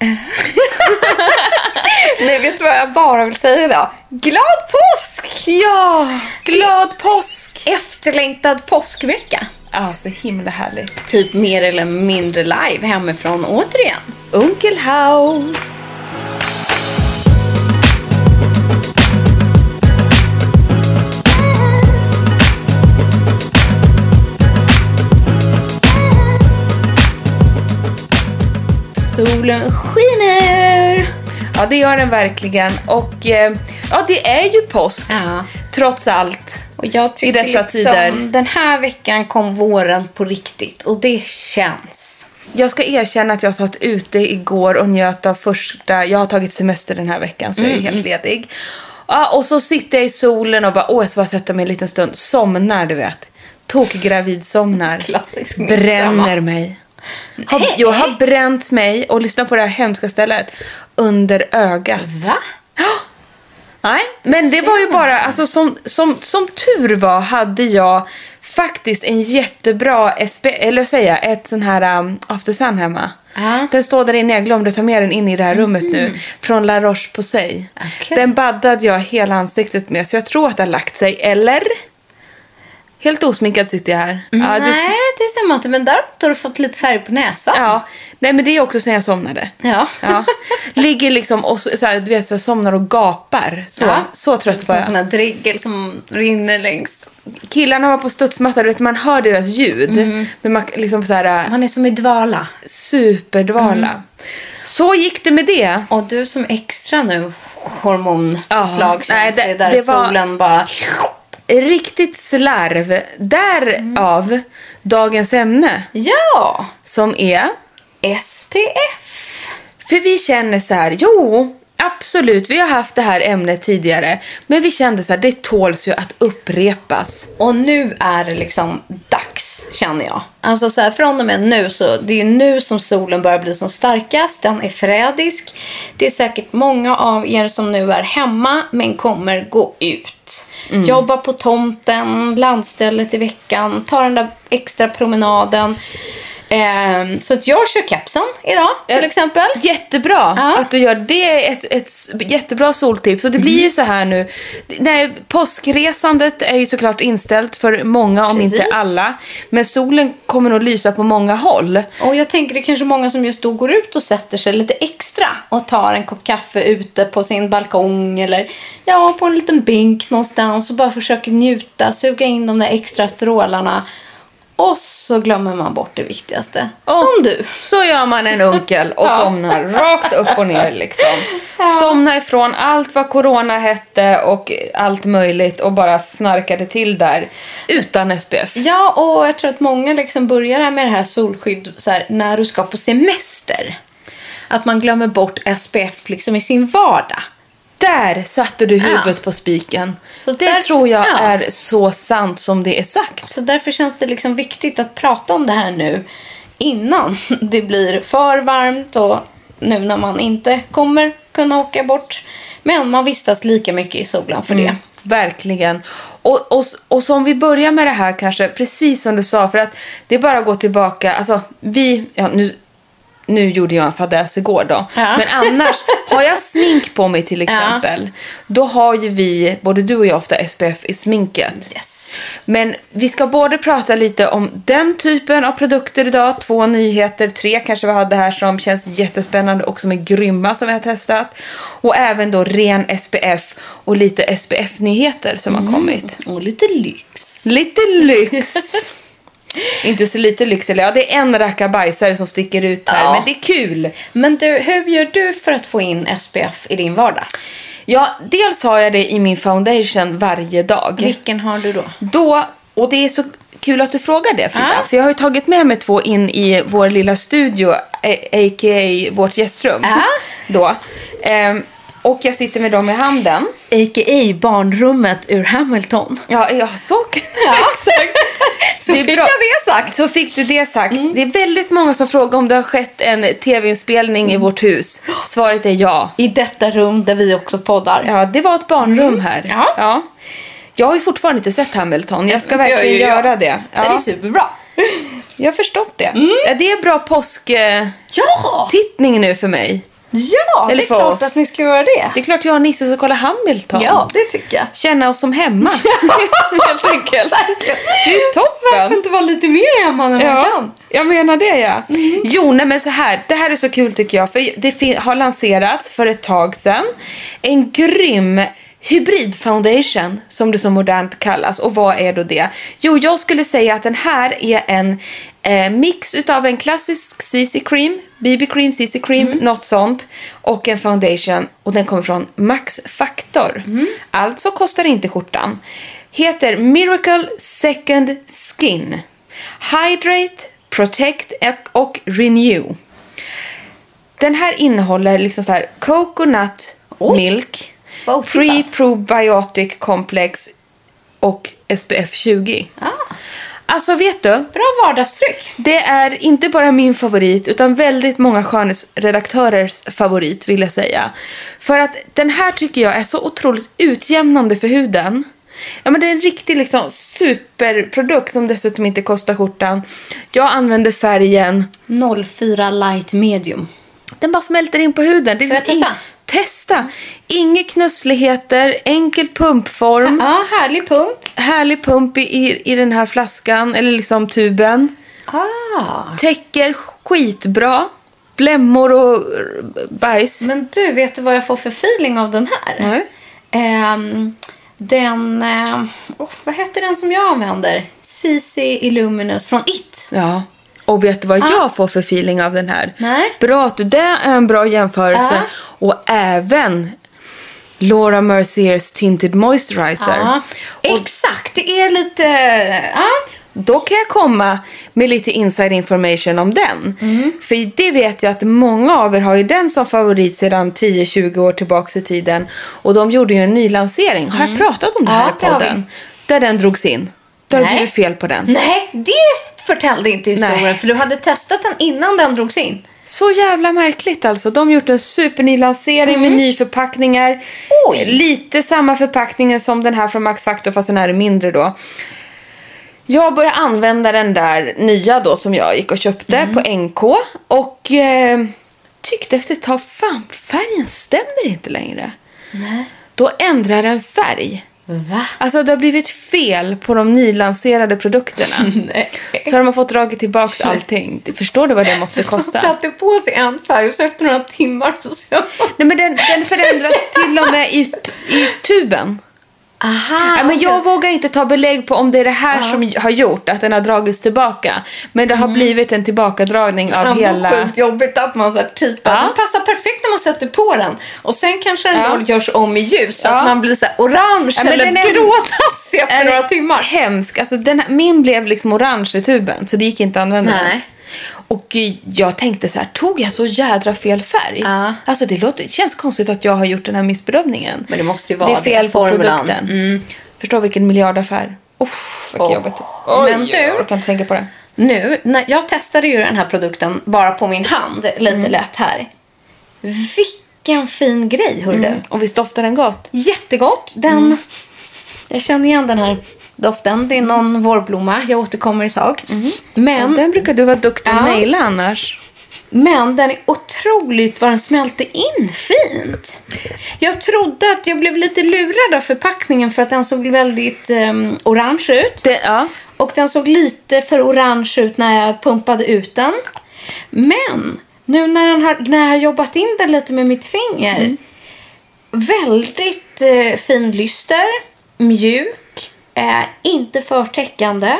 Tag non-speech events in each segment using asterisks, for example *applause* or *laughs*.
*laughs* Nej, vet du vad jag bara vill säga då? Glad påsk! Ja, glad påsk! Efterlängtad påskvecka. Ja, så himla härligt. Typ mer eller mindre live hemifrån återigen. Onkel House. Solen skiner! Ja, det gör den verkligen. Och eh, ja, det är ju påsk. Ja. Trots allt. Och jag tycker I dessa liksom, tider. den här veckan kom våren på riktigt och det känns. Jag ska erkänna att jag satt ute igår och njöt av första... Jag har tagit semester den här veckan så jag är helt ledig. Ja, och så sitter jag i solen och bara, åh jag ska bara sätta mig en liten stund. Somnar du vet. Tokgravid somnar. Klassisk Bränner mig. Har, jag har bränt mig och lyssnat på det här hemska stället under ögat. Va? Nej, men det var ju bara, alltså som, som, som tur var hade jag faktiskt en jättebra, SP, eller säga, ett sån här um, after sun hemma. Ja. Den står där inne, jag glömde ta med den in i det här rummet nu. Från La Roche-Posay. Okej. Den baddade jag hela ansiktet med, så jag tror att det har lagt sig. Eller? Helt osminkad sitter jag här. Ja, Nej, det- det stämmer inte. Men däremot har du fått lite färg på näsan. Ja, nej men det är också sen jag somnade. Ja. Ja. Ligger liksom och så, så här, du vet, så här, somnar och gapar. Så, Ja. så trött var jag. sån här dregel som rinner längs. Killarna var på studsmatta, du vet, man hör deras ljud. Men man liksom så här, Man är som i dvala. superdvala. Så gick det med det. Och du som extra nu hormonslag Ja, nej, det- det, där det var- solen bara... Riktigt slarv. Därav dagens ämne Ja! som är SPF. För vi känner så här, jo, absolut, vi har haft det här ämnet tidigare. Men vi kände så här, det tåls ju att upprepas. Och nu är det liksom dags, känner jag. Alltså så här, från och med nu så, det är ju nu som solen börjar bli som starkast. Den är förrädisk. Det är säkert många av er som nu är hemma men kommer gå ut. Jobba på tomten, landstället i veckan, ta den där extra promenaden. Ehm, så att jag kör kepsen idag till Eh, exempel. Jättebra Ja. att du gör det. är Ett, ett jättebra soltips. Och det blir ju så här nu. Nej, påskresandet är ju såklart inställt för många, om Precis. inte alla. Men solen kommer nog lysa på många håll. Och jag tänker det är kanske många som just då går ut och sätter sig lite extra och tar en kopp kaffe ute på sin balkong eller ja, på en liten bänk någonstans och bara försöker njuta, suga in de där extra strålarna. Och så glömmer man bort det viktigaste. Som du. Så gör man en unkel och *laughs* somnar rakt upp och ner liksom. Somna ifrån allt vad corona hette och allt möjligt och bara snarkade till där utan SPF. Ja, och jag tror att många liksom börjar med det här solskydd så här, när du ska på semester. Att man glömmer bort SPF liksom i sin vardag. Där satte du huvudet Ja. på spiken. Så det därför- tror jag ja. är så sant som det är sagt. Så därför känns det liksom viktigt att prata om det här nu innan *laughs* det blir för varmt och nu när man inte kommer kunna åka bort. Men man vistas lika mycket i solen för det. Verkligen. Och, och, och så om vi börjar med det här kanske, precis som du sa, för att det är bara att gå tillbaka. Alltså, vi, ja, nu, nu gjorde jag en fadäs igår då. Ja. Men annars, har jag smink på mig till exempel, då har ju vi, både du och jag ofta SPF i sminket. Yes. Men vi ska både prata lite om den typen av produkter idag, två nyheter, tre kanske vi hade här som känns jättespännande och som är grymma som vi har testat. Och även då ren SPF och lite SPF-nyheter som har kommit. Och lite lyx. Lite lyx! Inte så lite eller ja det är en rackabajsare som sticker ut här, Ja. men det är kul. Men du, hur gör du för att få in SPF i din vardag? Ja, dels har jag det i min foundation varje dag. Vilken har du då? Då, och det är så kul att du frågar det Frida. Ja. För jag har ju tagit med mig två in i vår lilla studio, a.k.a. vårt gästrum. Ja. Då. Ehm, och jag sitter med dem i handen. A.k.a. barnrummet ur Hamilton. Ja, ja så *laughs* Ja. exakt. *laughs* Så fick jag det sagt. Så fick du det sagt. Det är väldigt många som frågar om det har skett en tv-inspelning i vårt hus. Svaret är ja. I detta rum där vi också poddar. Ja, det var ett barnrum här. Ja. Jag har ju fortfarande inte sett Hamilton. Jag ska verkligen ju jag. göra det. Det är superbra. Jag har förstått det. Ja, det är bra påsktittning Ja! nu för mig. Ja, Eller det är klart oss. att ni ska göra det. Det är klart jag och Nisse ska kolla Hamilton. Ja, det tycker jag. Känna oss som hemma. *laughs* Helt enkelt. Det är toppen. Varför inte vara lite mer hemma när man Ja, kan? jag menar det ja. Jo, nej men så här. Det här är så kul tycker jag. För det har lanserats för ett tag sedan. En grym hybrid foundation som det så modernt kallas. Och vad är då det? Jo, jag skulle säga att den här är en eh, mix utav en klassisk CC cream, BB cream, CC cream, något sånt. Och en foundation. Och den kommer från Max Factor. Alltså kostar inte skjortan. Heter Miracle Second Skin. Hydrate, Protect och Renew. Den här innehåller liksom så här coconut Oj. milk. Pre-probiotic complex och SPF 20. Ah, Alltså vet du, bra vardagstryck. det är inte bara min favorit utan väldigt många skönhetsredaktörers favorit vill jag säga. För att den här tycker jag är så otroligt utjämnande för huden. Ja, men det är en riktig liksom, superprodukt som dessutom inte kostar skjortan. Jag använder färgen. 04 light medium. Den bara smälter in på huden. Det är Får jag liksom testa? Testa! Inga knussligheter, enkel pumpform, Ja, härlig pump. härlig pump i, i, den här flaskan, eller liksom tuben. Ah. Täcker skitbra. Blämmor och bajs. Men du, vet du vad jag får för feeling av den här? Nej. Ehm, den, eh, oh, vad heter den som jag använder? CC Illuminous från It. Ja. Och vet du vad jag får för feeling av den här? Nej. Bra att du, det är en bra jämförelse. Ja. Och även Laura Merciers Tinted Moisturizer. Och exakt. Det är lite... Ja. då kan jag komma med lite inside information om den. Mm. För det vet jag att många av er har ju den som favorit sedan 10-20 år tillbaka i tiden. Och de gjorde ju en nylansering. Har jag pratat om det Mm. Ja, här i podden? Där den drogs in. Det har Nej. blivit fel på den. Nej, det förtällde inte historien. Nej. För du hade testat den innan den drogs in. Så jävla märkligt alltså. De har gjort en superny lansering med nyförpackningar. Mm. Oj. Lite samma förpackningen som den här från Max Factor fast den här är mindre då. Jag började använda den där nya då som jag gick och köpte Mm. på NK och eh, tyckte efter ett tag, fan färgen stämmer inte längre. Nej. Då ändrar den färg. Va? Alltså det har blivit fel på de nylanserade produkterna. *laughs* Nej. Så har fått dragit tillbaka allting. Förstår du vad det måste Så de kosta? satte på sig en färg så efter några timmar så så... Nej men den, den förändras till och med i, i tuben. Aha. Ja, men jag vågar inte ta belägg på om det är det här som har gjort att den har dragits tillbaka. Men det har blivit en tillbakadragning av Ja, hela... Sjukt jobbigt att man så här, typ, Ja. den passar perfekt när man sätter på den. Och sen kanske den Ja. görs om i ljus så Ja. att man blir så här orange Ja, eller grådassig efter några timmar. Hemsk. Alltså, den, min blev liksom orange i tuben så det gick inte att använda den. Och eh, jag tänkte så här, tog jag så jädra fel färg? Ja. Alltså det, låter, det känns konstigt att jag har gjort den här missbedömningen. Men det måste ju vara Det är fel det, på produkten. Förstår vilken miljardaffär. Uff, vilket Åh. jobbigt. Men du- Jag orkar inte tänka på det. Nu, när jag testade ju den här produkten bara på min hand, lite Mm. lätt här. Vilken fin grej, hörru du. Och visst doftar den gott? Jättegott. Den, Jag känner igen den här doften. Det är någon vårblomma. Jag återkommer i sak. Men, Den brukar du vara duktig att Ja. naila annars. men den är otroligt vad den smälter in fint. Jag trodde att jag blev lite lurad av förpackningen för att den såg väldigt um, orange ut. Det, ja. Och den såg lite för orange ut när jag pumpade ut den. Men nu när, den har, när jag har jobbat in den lite med mitt finger. Väldigt eh, fin lyster. Mjuk. Eh, inte för täckande.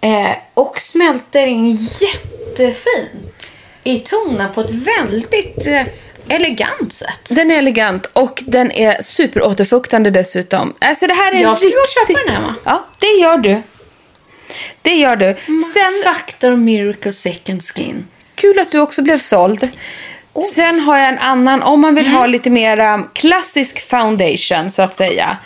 Eh, och smälter in jättefint i tonen på ett väldigt eh, elegant sätt. Den är elegant och den är superåterfuktande dessutom. Alltså det här är Jag ska gå och riktig... köpa den här, va? Ja, det gör du. Det gör du. Sen... Sen, Factor Miracle Second Skin. kul att du också blev såld. Sen har jag en annan, om man vill ha lite mer klassisk foundation så att säga.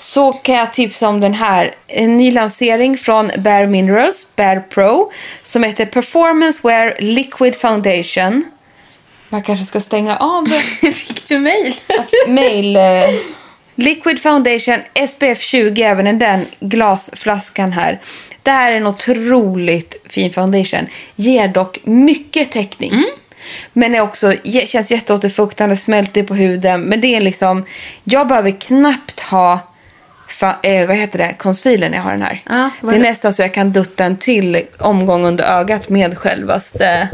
Så kan jag tipsa om den här. En ny lansering från Bare Minerals, Bare Pro. Som heter Performance Wear Liquid Foundation. Man kanske ska stänga av *laughs* Fick du mail? mail. eh, Liquid Foundation SPF 20, även den glasflaskan här. Det här är en otroligt fin foundation. Ger dock mycket täckning. Men är också, känns jätteåterfuktande, smälter på huden. Men det är liksom, jag behöver knappt ha fa, eh, vad heter det, concealer när jag har den här. Vad det är det? nästan så jag kan dutta en till omgång under ögat med självaste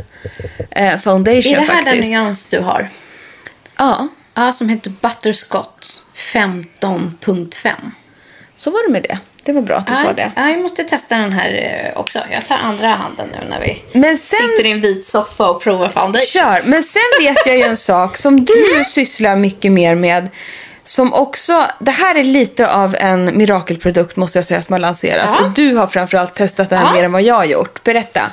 eh, foundation Är det här den faktiskt. nyans du har? Ja, Ja, som heter Butterscott 15.5. så var det med det. Det var bra att du sa det. Ja, jag måste testa den här eh, också. Jag tar andra handen nu när vi Men sen- sitter i en vit soffa och provar foundation. Kör. Men sen vet jag ju en sak som du sysslar mycket mer med. Som också, det här är lite av en mirakelprodukt måste jag säga som har lanserats. Ja. Och du har framförallt testat den Ja. mer än vad jag har gjort. Berätta.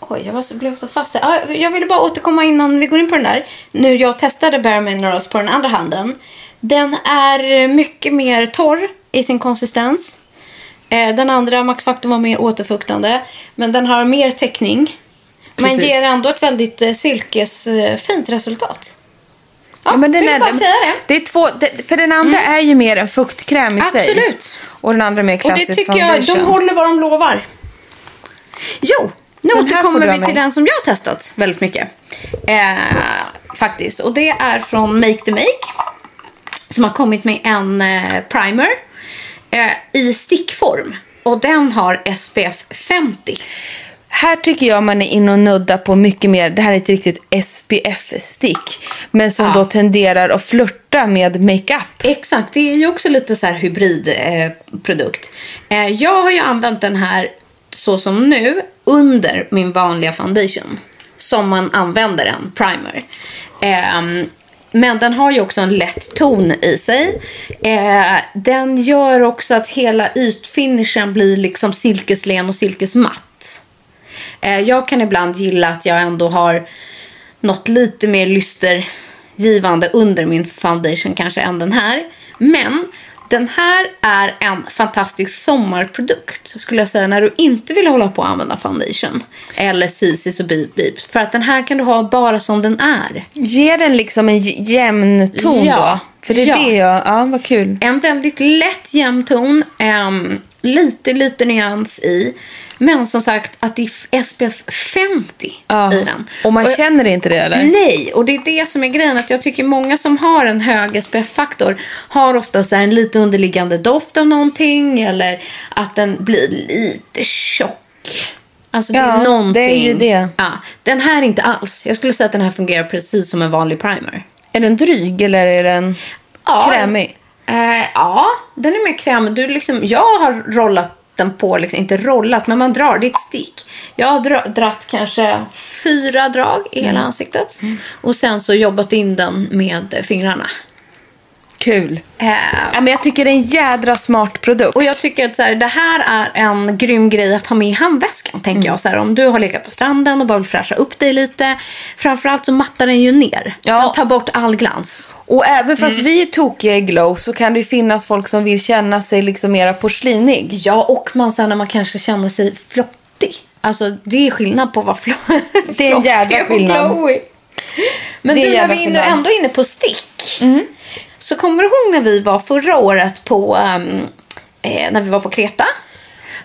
Oj, jag var så, blev så fast där. Ja, jag ville bara återkomma innan vi går in på den där. Nu jag testade Bare Minerals på den andra handen. Den är mycket mer torr i sin konsistens. Eh, Den andra Max Factor var mer återfuktande. Men den har mer täckning. Men Precis. ger ändå ett väldigt eh, silkesfint resultat. Ja, men den är, bara säga det. det är två, det, för den andra är ju mer en fuktkräm i sig. Absolut. Och den andra mer Och det klassisk tycker foundation. jag, de håller vad de lovar. Jo, nu Den återkommer vi till den som jag har testat väldigt mycket. Eh, faktiskt. Och det är från Make the Make. Som har kommit med en eh, primer eh, i stickform. Och den har SPF 50. Här tycker jag man är inne och nuddar på mycket mer. Det här är ett riktigt SPF-stick. Men som Ja. då tenderar att flirta med makeup. Exakt, det är ju också lite så här hybridprodukt. Eh, eh, jag har ju använt den här så som nu under min vanliga foundation. Som man använder en primer. Ehm, men den har ju också en lätt ton i sig. Eh, den gör också att hela ytfinishen blir liksom silkeslen och silkesmatt. Eh, jag kan ibland gilla att jag ändå har något lite mer lystergivande under min foundation kanske än den här. Men den här är en fantastisk sommarprodukt skulle jag säga när du inte vill hålla på att använda foundation. Eller CCs och beep. För att den här kan du ha bara som den är. Ger den liksom en jämn ton Ja. då? För det är Ja. det jag... Ja, vad kul. En väldigt lätt jämn ton. ehm, lite, lite nyans i. Men som sagt att det är SPF 50 Ja. i den. Och man jag- känner inte det eller? Nej, och det är det som är grejen. Att jag tycker många som har en hög SPF-faktor har ofta så en lite underliggande doft av någonting. Eller att den blir lite tjock. Alltså det Ja, är någonting. det är ju det. Ja, den här inte alls. Jag skulle säga att den här fungerar precis som en vanlig primer. Är den dryg eller är den Ja, krämig? Eh, ja, den är mer krämig. Du liksom, jag har rollat den på, liksom, inte rollat, men man drar. Det är ett stick. Jag har dra, dratt kanske fyra drag i hela ansiktet. Och sen så jobbat in den med fingrarna. Kul. Ja, men jag tycker det är en jädra smart produkt. och jag tycker att så här, det här är en grym grej att ha med i handväskan. Tänker jag. Så här, om du har legat på stranden och bara vill fräscha upp dig lite. Framförallt så mattar den ju ner. Ja. Den tar bort all glans. Och även fast Mm. vi är tokiga i glow så kan det finnas folk som vill känna sig liksom mera porslinig. Ja, och man sen när man kanske känner sig flottig. Alltså det är skillnad på vad flo- Det är en flottig och skillnad. Men du, när vi är ändå inne på stick. Så kommer du ihåg när vi var förra året på, ehm, eh, när vi var på Kreta?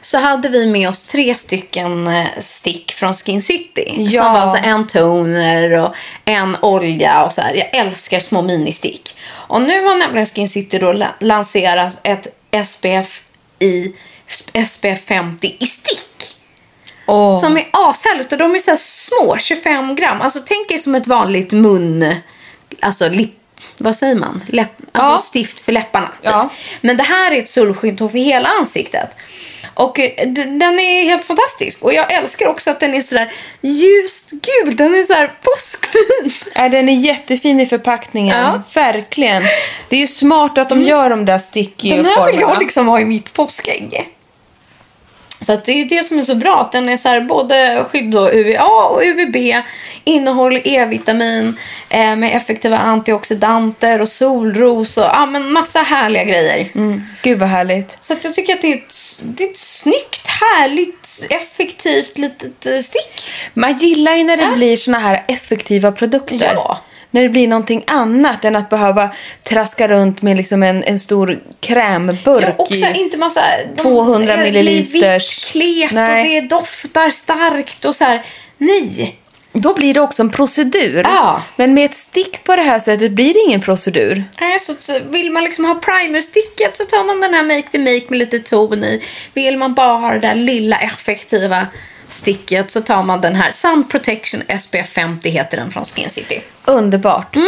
Så hade vi med oss tre stycken eh, stick från Skin City. Ja. Som var alltså en toner och en olja och så här. Jag älskar små ministick. Och nu har nämligen Skin City då la- lanserat ett SPF i SPF 50 i stick. Åh. Som är ashärligt och de är så små, 25 gram. Alltså tänk er som ett vanligt mun... Alltså lipp... Vad säger man? Läpp, alltså Ja. stift för läpparna. Typ. Ja. Men det här är ett solskydd för hela ansiktet. Och eh, den är helt fantastisk. Och jag älskar också att den är sådär ljust gul. Den är såhär påskfin. *laughs* Ja, den är jättefin i förpackningen. Ja. Verkligen. Det är smart att de gör de där sticky Den här vill jag formerna. liksom ha i mitt påskägg. Så det är det som är så bra. Att den är så här både skydd och UVA och UVB. Innehåller E-vitamin eh, med effektiva antioxidanter och solros och ja, men massa härliga grejer. Mm. Gud vad härligt. Så jag tycker att det är, ett, det är ett snyggt, härligt, effektivt litet eh, stick. Man gillar ju när det blir såna här effektiva produkter. Ja. När det blir någonting annat än att behöva traska runt med liksom en, en stor krämburk Ja, och så här, i... inte massa... de- 200 det blir milliliters. vitt, klet Nej. och det doftar starkt och så här. Nej. Då blir det också en procedur. Ja. Men med ett stick på det här sättet blir det ingen procedur. Nej, så, så vill man liksom ha primersticket så tar man den här Make the Make med lite ton i. Vill man bara ha det där lilla effektiva sticket så tar man den här Sun Protection SPF 50 heter den från Skin City. Underbart. Mm.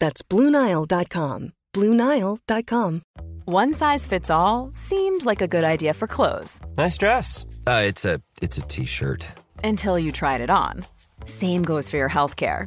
That's BlueNile.com. BlueNile.com. One size fits all seemed like a good idea for clothes Nice dress. Uh, it's a it's a t-shirt. until you tried it on. Same goes for your healthcare.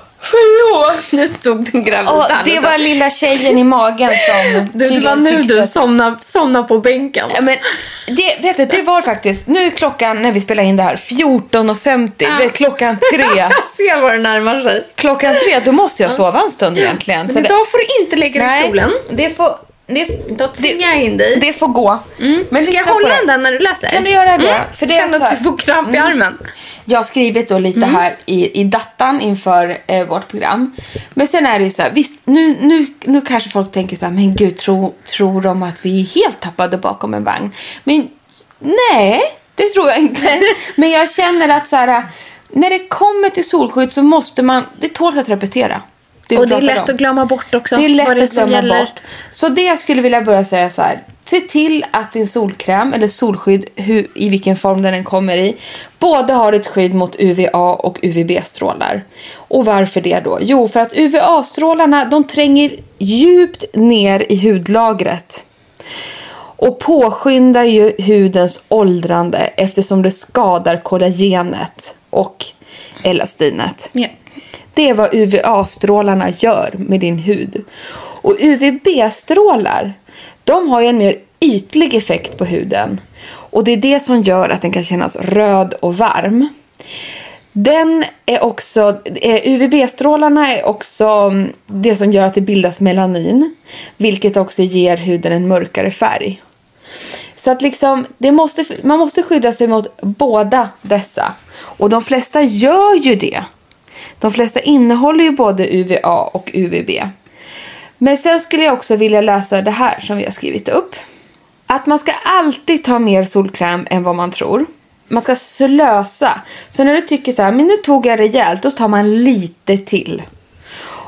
Förlåt! Nu tog den gravida. Och det var lilla tjejen i magen som *laughs* Du, det var tydligen nu du somnade, somnade på bänken. Ja, Men det, vet du, det var faktiskt, nu är klockan när vi spelar in det här 14.50. Ja. Det är klockan tre. *laughs* Ser vad det närmar sig. klockan tre, då måste jag sova en stund egentligen. Men Så idag får du inte lägga dig i Nej, solen. Det får, det, Då tvingar jag in dig. det får gå. Men Ska jag hålla den där när du läser? Kan du göra det? För det är Känner så att du får kramp i armen. Jag har skrivit då lite här i, i dattan inför eh, vårt program. Men sen är det ju så här, visst nu, nu, nu kanske folk tänker så här, men gud tro, tror de att vi är helt tappade bakom en vagn? Men nej, det tror jag inte. *laughs* men jag känner att så här, när det kommer till solskydd så måste man, det tål att repetera. vi Och det är lätt om. att glömma bort också. Det är lätt det att glömma gäller. bort. Så det jag skulle vilja börja säga så här. Se till att din solkräm eller solskydd, hur, i vilken form den än kommer i, både har ett skydd mot UVA och UVB-strålar. Och varför det då? Jo, för att UVA-strålarna de tränger djupt ner i hudlagret och påskyndar ju hudens åldrande eftersom det skadar kollagenet och elastinet. Ja. Det är vad UVA-strålarna gör med din hud. Och UVB-strålar, de har ju en mer ytlig effekt på huden. Och det är det som gör att den kan kännas röd och varm. Den är också, eh, UVB-strålarna är också mm, det som gör att det bildas melanin. Vilket också ger huden en mörkare färg. Så att liksom, det måste, man måste skydda sig mot båda dessa. Och de flesta gör ju det. De flesta innehåller ju både UVA och UVB. Men sen skulle jag också vilja läsa det här som vi har skrivit upp. Att man ska alltid ta mer solkräm än vad man tror. Man ska slösa. Så när du tycker så här, men nu tog jag rejält, då tar man lite till.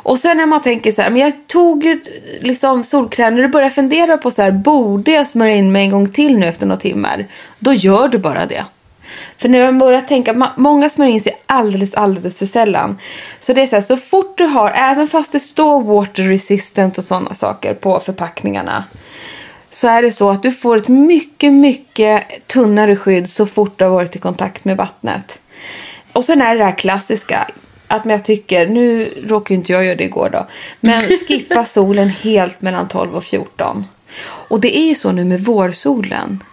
Och sen när man tänker så här, men jag tog ju liksom solkräm, när du börjar fundera på så här, borde jag smörja in mig en gång till nu efter några timmar? Då gör du bara det. För när man börjar tänka, många smörjer in sig alldeles, alldeles för sällan. Så det är så här, så fort du har, även fast det står water resistant och sådana saker på förpackningarna. Så är det så att du får ett mycket, mycket tunnare skydd så fort du har varit i kontakt med vattnet. Och sen är det det här klassiska. Att jag tycker, nu råkar ju inte jag göra det igår då. Men *laughs* skippa solen helt mellan 12 och 14. Och det är ju så nu med vårsolen.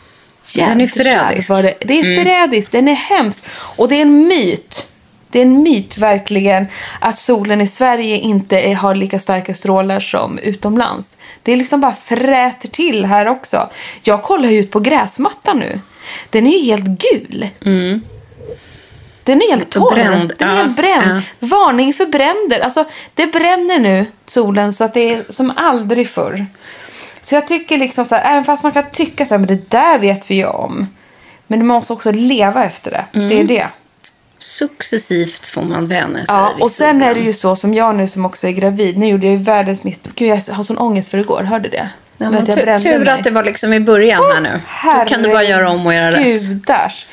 Den är förrädisk. Det, det är förrädiskt, den är hemskt. Och det är en myt. Det är en myt verkligen att solen i Sverige inte är, har lika starka strålar som utomlands. Det är liksom bara fräter till här också. Jag kollar ju ut på gräsmattan nu. Den är ju helt gul. Den är helt torr. Bränd, Den är ja, helt bränd. Varning för bränder. Alltså, det bränner nu, solen, så att det är som aldrig förr. Så jag tycker liksom så här, även fast man kan tycka så här, men det där vet vi ju om. Men man måste också leva efter det. Mm. Det är det. Successivt får man vänja sig Ja, och sen är det ju så som jag nu som också är gravid. Nu gjorde jag ju världens misstag. Gud, jag har sån ångest för igår. Hörde det? Ja, Men tur, mig. att det var liksom i början här nu. Då kan du bara göra om och göra rätt. Gudars.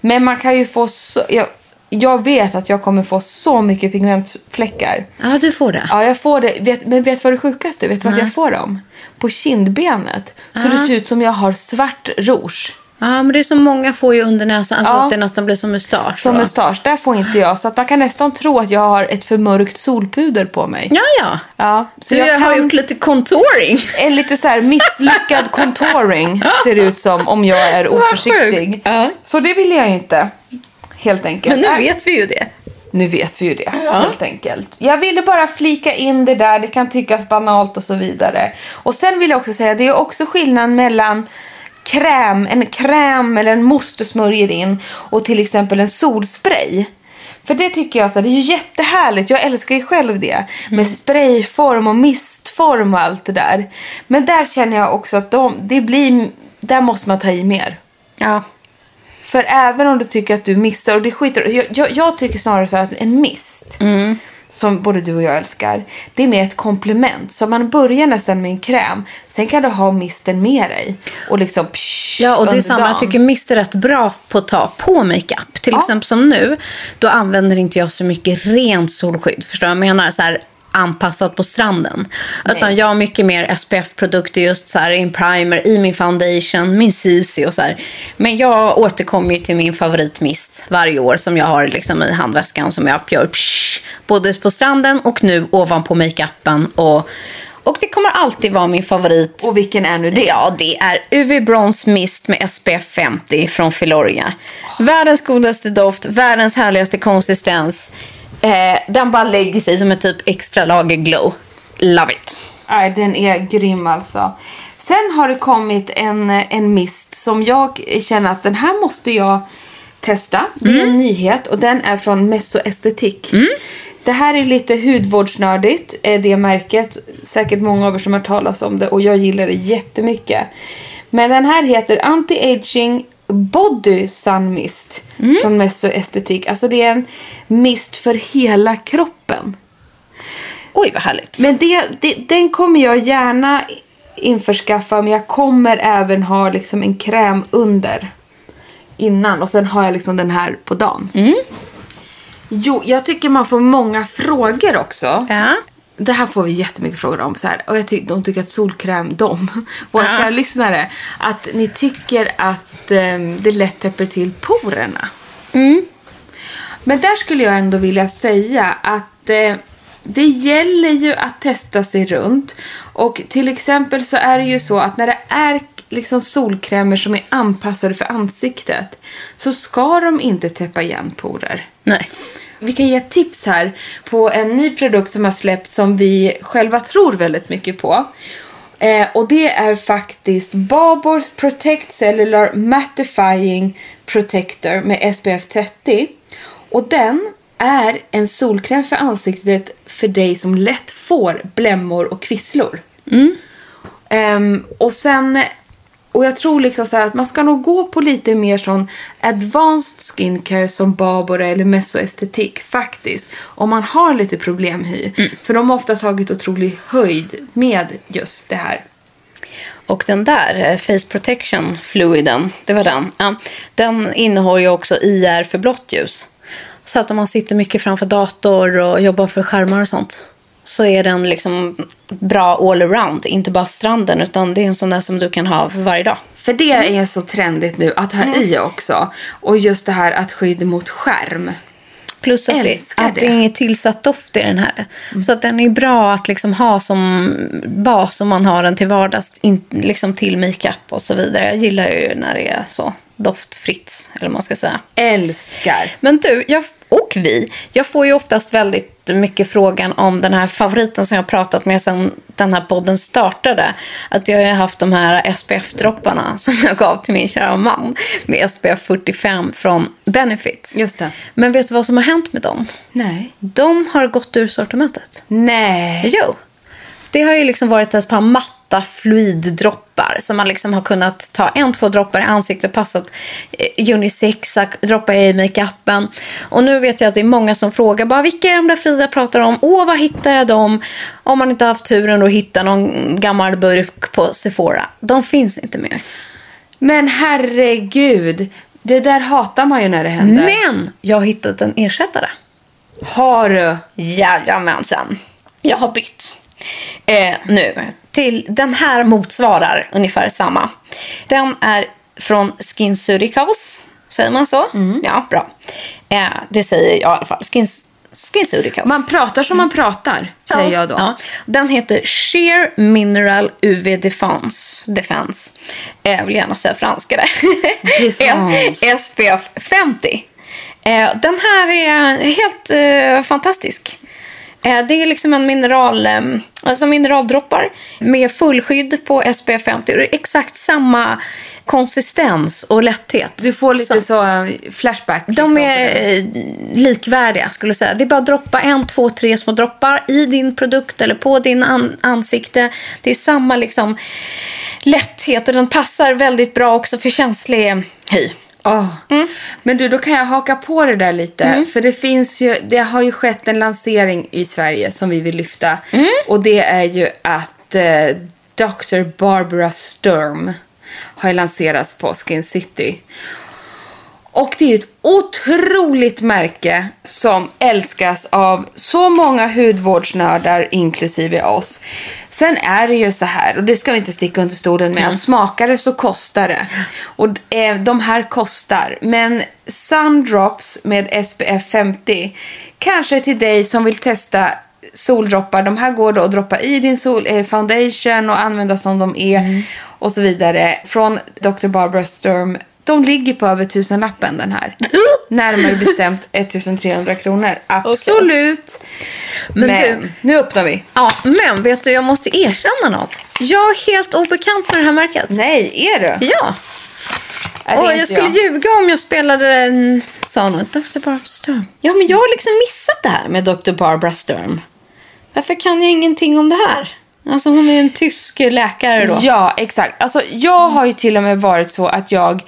Men man kan ju få så... Jag, jag vet att jag kommer få så mycket pigmentfläckar. Ja, du får det. Ja, jag får det. Vet, men vet vad det sjukaste? Vet du vart jag får dem? På kindbenet. Så det ser ut som jag har svart rouge. Ja, men det är så många får ju under näsan. Alltså Ja. att det nästan blir som mustasch. Som mustasch. Där får inte jag. Så att man kan nästan tro att jag har ett för mörkt solpuder på mig. Ja, ja. Ja, så Du jag har kan... gjort lite contouring. En lite så här misslyckad *laughs* contouring ser det ut som om jag är oförsiktig. Ja. Så det vill jag ju inte. Helt enkelt. Men nu vet vi ju det. Nu vet vi ju det, helt enkelt. Jag ville bara flika in det där, det kan tyckas banalt och så vidare. Och sen vill jag också säga, det är också skillnad mellan kräm, en kräm eller en mousse du smörjer in och till exempel en solspray. För det tycker jag, så här, det är ju jättehärligt, jag älskar ju själv det. Med sprayform och mistform och allt det där. Men där känner jag också att de, det blir, där måste man ta i mer. Ja. För även om du tycker att du mistar, och det skiter jag, jag, jag tycker snarare så här att en mist, som både du och jag älskar, det är mer ett komplement. Så man börjar nästan med en kräm, sen kan du ha misten med dig. Och liksom psh, Ja, och det är samma. Jag dagen. tycker mist är rätt bra på att ta på makeup. Till Ja. exempel som nu, då använder inte jag så mycket rent solskydd. Förstår du? Jag menar så här anpassat på stranden. Utan jag har mycket mer SPF-produkter just så här i en primer, i min foundation, min CC och så här. Men jag återkommer till min favoritmist varje år som jag har liksom i handväskan som jag gör psh, både på stranden och nu ovanpå makeupen och och det kommer alltid vara min favorit. Och vilken är nu det? Ja, det är UV Bronze Mist med SPF 50 från Filoria. Världens godaste doft, världens härligaste konsistens. Eh, den bara lägger sig som ett typ extra lager glow. Love it. Nej, den är grym alltså. Sen har det kommit en, en mist som jag känner att den här måste jag testa. Det är en nyhet och den är från Messo Estetik. Det här är lite hudvårdsnördigt, eh, det märket. Säkert många av er som har hört talas om det och jag gillar det jättemycket. Men den här heter Anti-Aging Body Sun Mist från Messo Estetik. Alltså det är en mist för hela kroppen. Oj, vad härligt. Men det, det, den kommer jag gärna införskaffa men jag kommer även ha liksom en kräm under innan och sen har jag liksom den här på dagen. Jo, jag tycker man får många frågor också. Ja. Det här får vi jättemycket frågor om. Så här. Och jag tycker, de tycker att solkräm, de, *laughs* våra Ja. kära lyssnare, att ni tycker att ehm, det lätt täpper till porerna. Men där skulle jag ändå vilja säga att eh, det gäller ju att testa sig runt. Och till exempel så är det ju så att när det är liksom solkrämer som är anpassade för ansiktet så ska de inte täppa igen porer. Nej. Vi kan ge tips här på en ny produkt som har släppts som vi själva tror väldigt mycket på. Eh, och det är faktiskt Babors Protect Cellular Mattifying Protector med SPF 30. Och den är en solkräm för ansiktet för dig som lätt får blämmor och kvisslor. Ehm, och sen, och jag tror liksom så här att man ska nog gå på lite mer sån advanced skincare som Babora eller Mesoestetik faktiskt. Om man har lite problemhy. För de har ofta tagit otrolig höjd med just det här. Och den där, eh, Face Protection Fluiden, det var den. Ja, den innehåller ju också IR för blått ljus. Så att om man sitter mycket framför dator och jobbar för skärmar och sånt så är den liksom bra all around. Inte bara stranden, utan det är en sån där som du kan ha för varje dag. För det är så trendigt nu att ha i också. Och just det här att skydd mot skärm. Plus att, det, att det det. är inget tillsatt doft i den här. Så att den är bra att liksom ha som bas om man har den till vardags. In, liksom till makeup och så vidare. Jag gillar ju när det är så doftfritt, eller vad man ska säga. Älskar. Men du, jag, och vi, jag får ju oftast väldigt mycket frågan om den här favoriten som jag har pratat med sedan den här podden startade. Att jag har haft de här SPF-dropparna *laughs* som jag gav till min kära man med SPF 45 från Benefit. Just det. Men vet du vad som har hänt med dem? Nej. De har gått ur sortimentet. Nej. Jo. Det har ju liksom varit ett par matta fluiddroppar som man liksom har kunnat ta en, två droppar i ansiktet, passat eh, unisexa, droppa i makeupen. Och nu vet jag att det är många som frågar bara vilka är de där Frida pratar om? Åh, var hittar jag dem? Om man inte har haft turen att hitta någon gammal burk på Sephora. De finns inte mer. Men herregud. Det där hatar man ju när det händer. Men jag har hittat en ersättare. Har du? Jajamensan. Jag har bytt. Eh, nu. Till, den här motsvarar ungefär samma. Den är från SkinCeuticals. Säger man så? Ja, bra. Eh, det säger jag i alla fall. Skins, SkinCeuticals. Man pratar som man pratar, säger jag då. Ja. Den heter Sheer Mineral UV Defense. Defense. Eh, jag vill gärna säga franska där. SPF *laughs* 50. Eh, den här är helt eh, fantastisk. Eh, det är liksom en mineral, eh, alltså mineraldroppar med fullskydd på SPF 50. Det är exakt samma konsistens och lätthet. Du får lite som- så eh, flashback. de liksom, är för det. eh, likvärdiga skulle jag säga. Det är bara att droppa en, två, tre små droppar i din produkt eller på din an- ansikte. Det är samma liksom lätthet och den passar väldigt bra också för känslig hy. Åh. Mm. Men du, då kan jag haka på det där lite. För det finns ju, det har ju skett en lansering i Sverige som vi vill lyfta. Mm. Och det är ju att eh, Dr. Barbara Sturm har lanserats på Skin City. Och det är ett otroligt märke som älskas av så många hudvårdsnördar, inklusive oss. Sen är det ju så här, och det ska vi inte sticka under stolen med, att smakar det så kostar det. Och eh, de här kostar. Men Sundrops med SPF 50, kanske till dig som vill testa soldroppar. De här går då att droppa i din sol, eh, foundation och använda som de är och så vidare. Från Dr. Barbara Sturm. De ligger på över tusenlappen den här. *laughs* Närmare bestämt 1300 kronor. Absolut. Men Men, du- nu öppnar vi. Ja, men vet du, jag måste erkänna något. Jag är helt obekant med det här märket. Nej, är du? Ja. Är Och jag skulle ljuga om jag spelade en... Sa hon Dr. Barbara Sturm? Ja, men jag har liksom missat det här med Dr. Barbara Sturm. Varför kan jag ingenting om det här? Alltså hon är en tysk läkare då. Ja, exakt. Alltså, jag har ju till och med varit så att jag...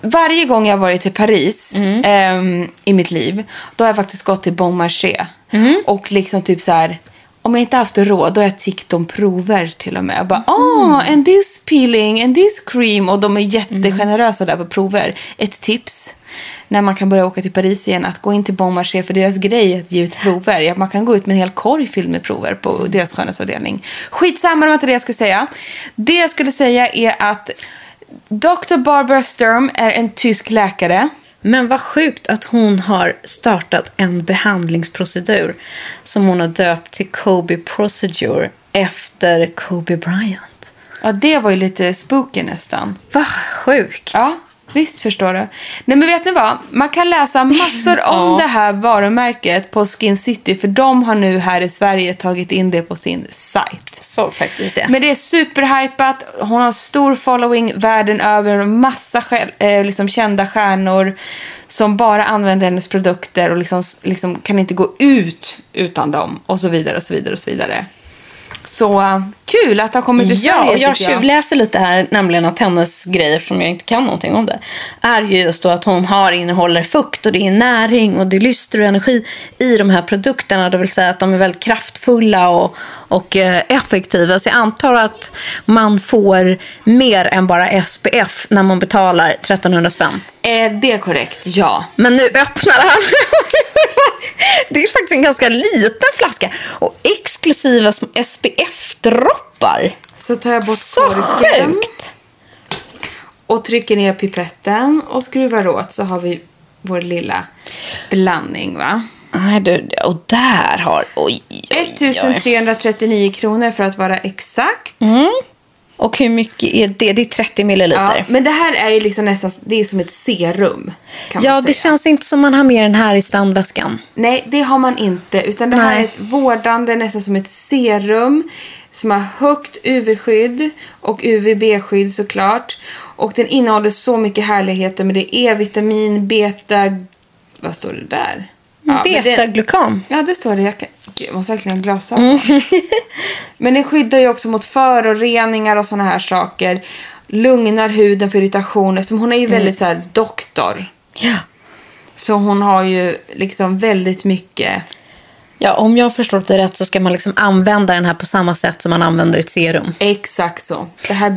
Varje gång jag har varit i Paris ehm, i mitt liv, då har jag faktiskt gått till Bon Marché. Och liksom typ så här om jag inte haft råd, då har jag tiggt om prover till och med. Jag bara, oh, and this peeling, and this cream. Och de är jättegenerösa där på prover. Ett tips, när man kan börja åka till Paris igen, att gå in till Bon Marché, för deras grej är att ge ut prover. Ja, Man kan gå ut med en hel korg fylld med prover på deras skönhetsavdelning. Skitsamma, det var inte det jag skulle säga. Det jag skulle säga är att Dr. Barbara Sturm är en tysk läkare. Men vad sjukt att hon har startat en behandlingsprocedur som hon har döpt till Kobe Procedure efter Kobe Bryant. Ja, det var ju lite spooky nästan. Vad sjukt. Ja, visst förstår du. Nej men vet ni vad? Man kan läsa massor *laughs* om det här varumärket på Skin City för de har nu här i Sverige tagit in det på sin sajt. Såg faktiskt det. Men det är superhypat. Hon har stor following världen över. och Massa eh, liksom kända stjärnor som bara använder hennes produkter och liksom, liksom kan inte gå ut utan dem och så vidare och så vidare och så vidare. Så eh, kul att det har kommit till Ja, Sverige och jag tjuvläser lite här, nämligen att hennes grejer, eftersom jag inte kan någonting om det, är ju just då att hon har, innehåller fukt och det är näring och det är lyster och energi i de här produkterna. Det vill säga att de är väldigt kraftfulla och, och eh, effektiva. Så jag antar att man får mer än bara SPF när man betalar 1300 spänn. Eh, det är korrekt, ja. Men nu öppnar han. *laughs* Det är faktiskt en ganska liten flaska. Och exklusiva små SPF-droppar. Så tar jag bort Så korken sjukt! och trycker ner pipetten och skruvar åt så har vi vår lilla blandning va. Nej, du, och där har... Oj, oj, oj. 1339 kronor för att vara exakt. Och hur mycket är det? Det är 30 milliliter. Ja, men det här är ju liksom nästan det är som ett serum. Ja, det känns inte som man har med den här i standväskan. Nej, det har man inte. Utan det här Nej. är ett vårdande, nästan som ett serum. Som har högt UV-skydd och UVB-skydd såklart. Och den innehåller så mycket härligheter. Men det är vitamin, beta... Vad står det där? Ja, Beta-glukan. Ja, det står det. Jag, kan, Gud, jag måste verkligen ha glasögon. *laughs* Men den skyddar ju också mot föroreningar och såna här saker. Lugnar huden för irritation. Eftersom hon är ju väldigt så här doktor. Ja. Så hon har ju liksom väldigt mycket... ja, om jag har förstått det rätt så ska man liksom använda den här på samma sätt som man använder ett serum. Exakt så.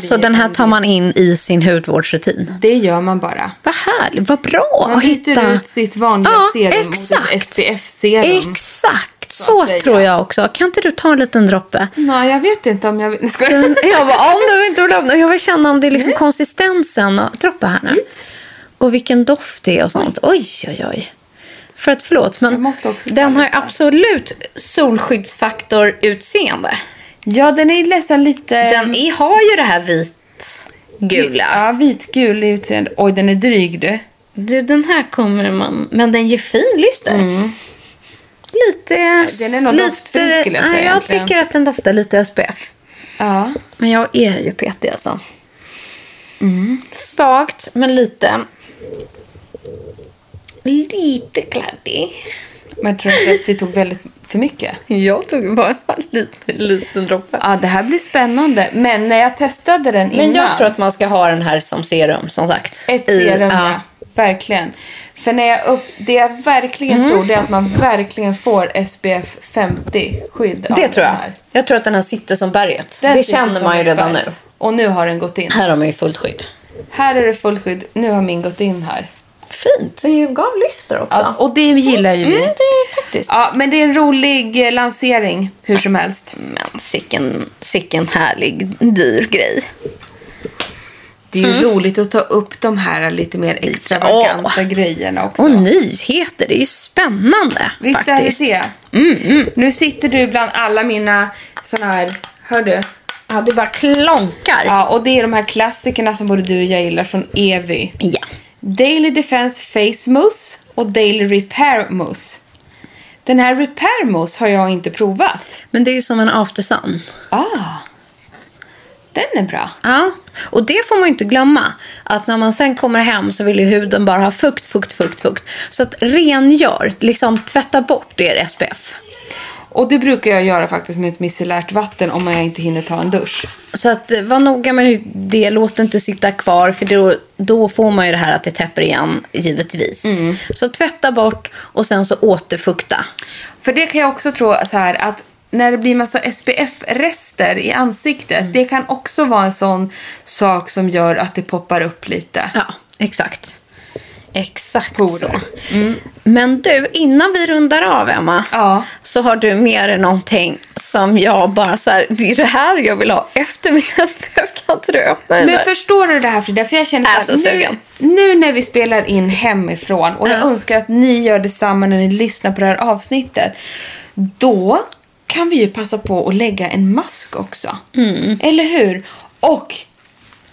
Så den här tar man in i sin hudvårdsrutin. Det gör man bara. Vad härligt, vad bra Man att byter hitta... ut sitt vanliga Ja, serum mot exakt. ett SPF-serum. Exakt, Så så, tror jag också. Kan inte du ta en liten droppe? Nej, jag vet inte om jag vill... Ska jag... Bara, om du inte vill öppna. Jag vill känna om det är liksom konsistensen. Och, droppa här nu. Och vilken doft det är och sånt. Oj, oj, oj. För att förlåt, men den har absolut solskyddsfaktor-utseende. Ja, den är nästan lite... Den är, har ju det här vit-gula. Ja, vitgul i utseende. Oj, den är dryg du. Du, den här kommer man... Men den ger fin lyster. Lite... Den är nog lite, doftfri, skulle jag säga Nej, jag egentligen. tycker att den doftar lite SPF. Ja. Men jag är ju petig alltså. Svagt, men lite. Lite kladdig. Men tror du att vi tog väldigt för mycket? Jag tog bara en liten, liten droppe. Ja, det här blir spännande. Men när jag testade den innan. Men jag tror att man ska ha den här som serum, som sagt. Ett I- serum, ja. ja. Verkligen. För när jag upp, det jag verkligen Mm. tror det är att man verkligen får SPF 50-skydd av Det tror jag. Jag tror att den här sitter som berget. Den det känner man ju redan berg. nu. Och nu har den gått in. Här har man ju fullt skydd. Här är det fullskydd. Nu har min gått in här. Fint. Den gav lyster också. Ja, och det gillar ju vi. Mm, det är faktiskt. Ja, men det är en rolig eh, lansering hur som helst. Men sicken, sicken härlig, dyr grej. Det är ju roligt att ta upp de här lite mer extravaganta grejerna också. Och nyheter, det är ju spännande Visst faktiskt. är det det? Nu sitter du bland alla mina såna här, hör du? Ja, det bara klonkar. Ja, och det är de här klassikerna som både du och jag gillar från Evy. Ja. Daily Defense Face Mousse och Daily Repair Mousse. Den här Repair Mousse har jag inte provat. Men det är ju som en aftersun. Ah, den är bra. Ja, och det får man ju inte glömma. Att när man sen kommer hem så vill ju huden bara ha fukt, fukt, fukt, fukt. Så att rengör, liksom tvätta bort er SPF. Och det brukar jag göra faktiskt med ett micellärt vatten om jag inte hinner ta en dusch. Så att eh, var noga med det, låt det inte sitta kvar för då, då får man ju det här att det täpper igen givetvis. Så tvätta bort och sen så återfukta. För det kan jag också tro så här att när det blir massa SPF-rester i ansiktet. Mm. Det kan också vara en sån sak som gör att det poppar upp lite. Ja, exakt. Exakt Porer. så. Men du, innan vi rundar av, Emma, Ja. så har du med dig någonting som jag bara så här, det är det här jag vill ha efter min *laughs* SPF. Kan inte du öppna den Men där? förstår du det här Frida? För jag känner så så här, nu, nu när vi spelar in hemifrån och jag önskar att ni gör detsamma när ni lyssnar på det här avsnittet. Då kan vi ju passa på att lägga en mask också. Mm. Eller hur? Och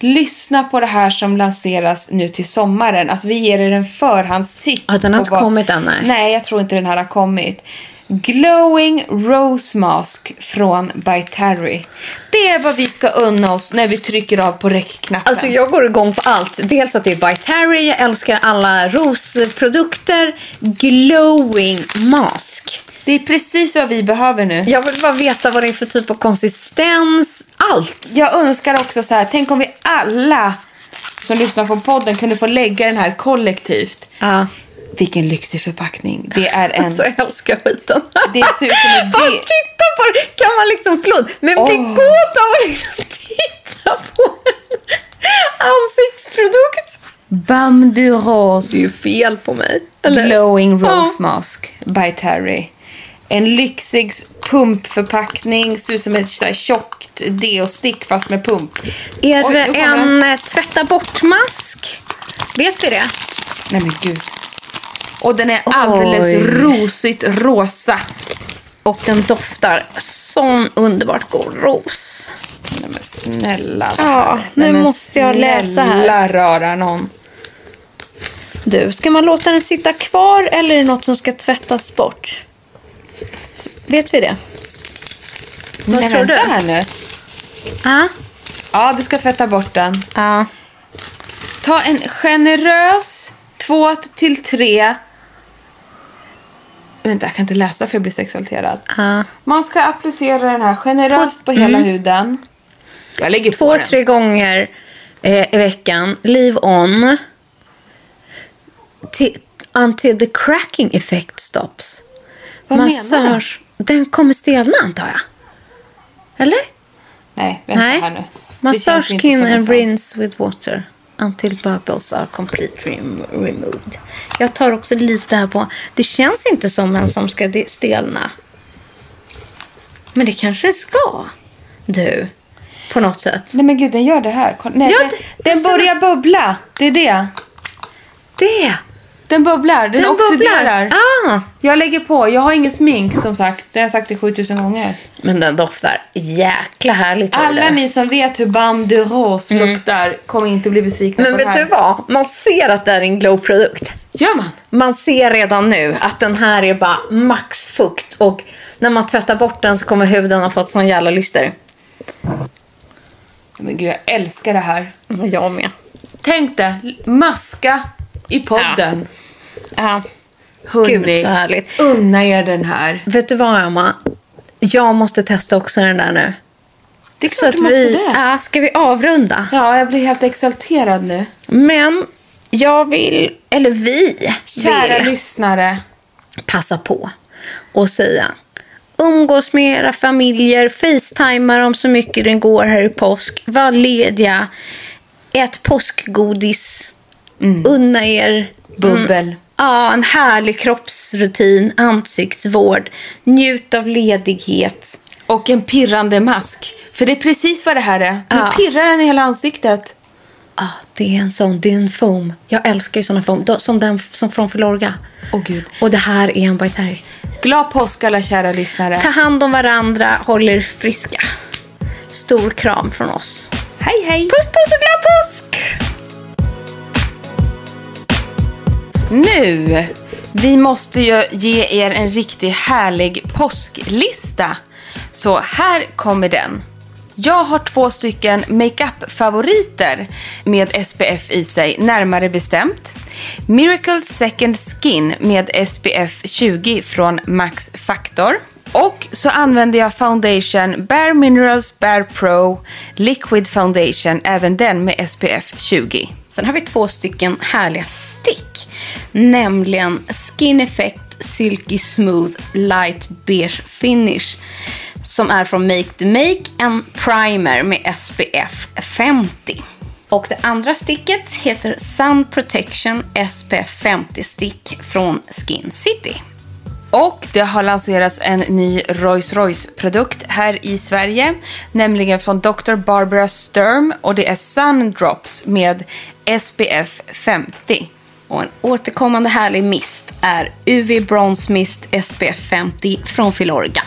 lyssna på det här som lanseras nu till sommaren. Alltså vi ger er en förhandstitt. Den har på inte kommit än, nej. Nej, jag tror inte den här har kommit. Glowing Rose Mask från By Terry. Det är vad vi ska unna oss när vi trycker av på räckknappen. Alltså jag går igång på allt. Dels att det är by Terry, jag älskar alla rosprodukter. Glowing mask. Det är precis vad vi behöver nu. Jag vill bara veta vad det är för typ av konsistens. Allt. Jag önskar också så här, tänk om vi alla som lyssnar på podden kunde få lägga den här kollektivt. Ja. Vilken lyxig förpackning. Det är *laughs* en... Alltså jag älskar skiten. Det ser ut som en *laughs* del- titta på det! Kan man liksom, förlåt, men bli kåt av att *laughs* liksom titta på en ansiktsprodukt. Bam du Det är Rose ju fel på mig. Eller? Glowing Rose Ja. Mask by Terry. En lyxig pumpförpackning. Ser ut som ett så här tjockt deo-stick fast med pump. Är Oj, det den. en eh, tvätta bort-mask? Vet vi det? Nej men gud. Och den är alldeles Oj. rosigt rosa. Och den doftar sån underbart god ros. Nej men snälla. Ja, nu måste jag läsa här. Snälla röra någon. Du, ska man låta den sitta kvar eller är det något som ska tvättas bort? Vet vi det? Vad Nej, tror du? här nu. Ja. Ja, du ska tvätta bort den. Ja. Ta en generös två till tre... Vänta, jag kan inte läsa för jag blir så exalterad. Ja. Man ska applicera den här generöst på hela huden. Jag lägger Mm. Två, tre gånger eh, i veckan. Leave on. Till, until the cracking effect stops. Vad menar du? Den kommer stelna antar jag. Eller? Nej, vänta Nej. här nu. Massage skin and rinse with water until bubbles are completely rem- removed. Jag tar också lite här på. Det känns inte som en som ska stelna. Men det kanske det ska. Du. På något sätt. Nej men gud, den gör det här. Nej, Ja, den, den börjar bubbla. Det är det. Det! Den bubblar. Den, Den oxiderar. bubblar. Ah. Jag lägger på. Jag har ingen smink som sagt. Det har jag sagt det 7000 gånger. Men den doftar jäkla härligt. Alla ni som vet hur Bam de Rose luktar kommer inte bli besvikna Men på det vet här. du vad? Man ser att det är en glow-produkt. Gör man? Man ser redan nu att den här är bara max fukt och när man tvättar bort den så kommer huden ha fått sån jävla lyster. Men gud, jag älskar det här. Jag med. Tänk dig, maska i podden. Ja. Hörrni, Gud, så härligt. unna er den här. Vet du vad, Emma? Jag måste testa också den där nu. Det är Så klart att du måste vi, det. ja, ska vi avrunda? Ja, jag blir helt exalterad nu. Men jag vill, eller vi Kära vill lyssnare. passa på och säga umgås med era familjer, facetimea dem så mycket det går här i påsk, var lediga, ät påskgodis, unna er Bubbel. Mm, ja, en härlig kroppsrutin, ansiktsvård, njut av ledighet. Och en pirrande mask. För det är precis vad det här är. Nu Ja. pirrar den i hela ansiktet. Ah, det är en sån, det är en foam. Jag älskar ju såna foam, som den som från Filorga. Åh gud. Och det här är en By Terry. Glad påsk alla kära lyssnare. Ta hand om varandra, håll er friska. Stor kram från oss. Hej hej. Puss puss och glad påsk! Nu, vi måste ju ge er en riktigt härlig påsklista. Så här kommer den. Jag har två stycken makeup-favoriter med SPF i sig, närmare bestämt. Miracle Second Skin med SPF 20 från Max Factor. Och så använder jag foundation Bare Minerals Bare Pro Liquid Foundation, även den med SPF 20. Sen har vi två stycken härliga stick. Nämligen Skin Effect Silky Smooth Light Beige Finish. som är från Make the Make, en primer med SPF 50. Och det andra sticket heter Sun Protection SPF 50 stick från Skin City. Och det har lanserats en ny Rolls Royce-produkt här i Sverige, nämligen från Dr. Barbara Sturm och det är Sun Drops med SPF 50. Och en återkommande härlig mist är UV Bronze Mist SPF 50 från Filorga.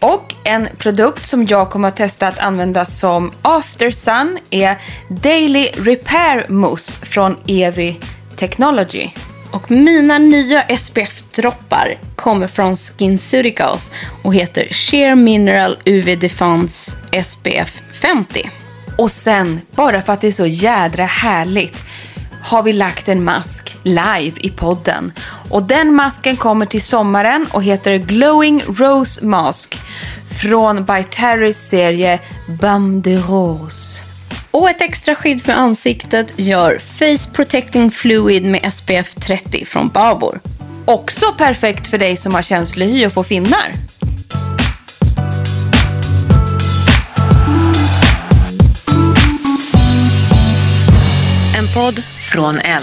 Och en produkt som jag kommer att testa att använda som after sun är Daily Repair Mousse från Evi Technology. Och mina nya SPF-droppar kommer från SkinCeuticals och heter Sheer Mineral UV Defense SPF 50. Och sen, bara för att det är så jädra härligt, har vi lagt en mask live i podden. Och den masken kommer till sommaren och heter Glowing Rose Mask från By Terrys serie Bam de Rose. Och ett extra skydd för ansiktet gör Face Protecting Fluid med SPF 30 från Babor. Också perfekt för dig som har känslig hy och får finnar. En podd från L.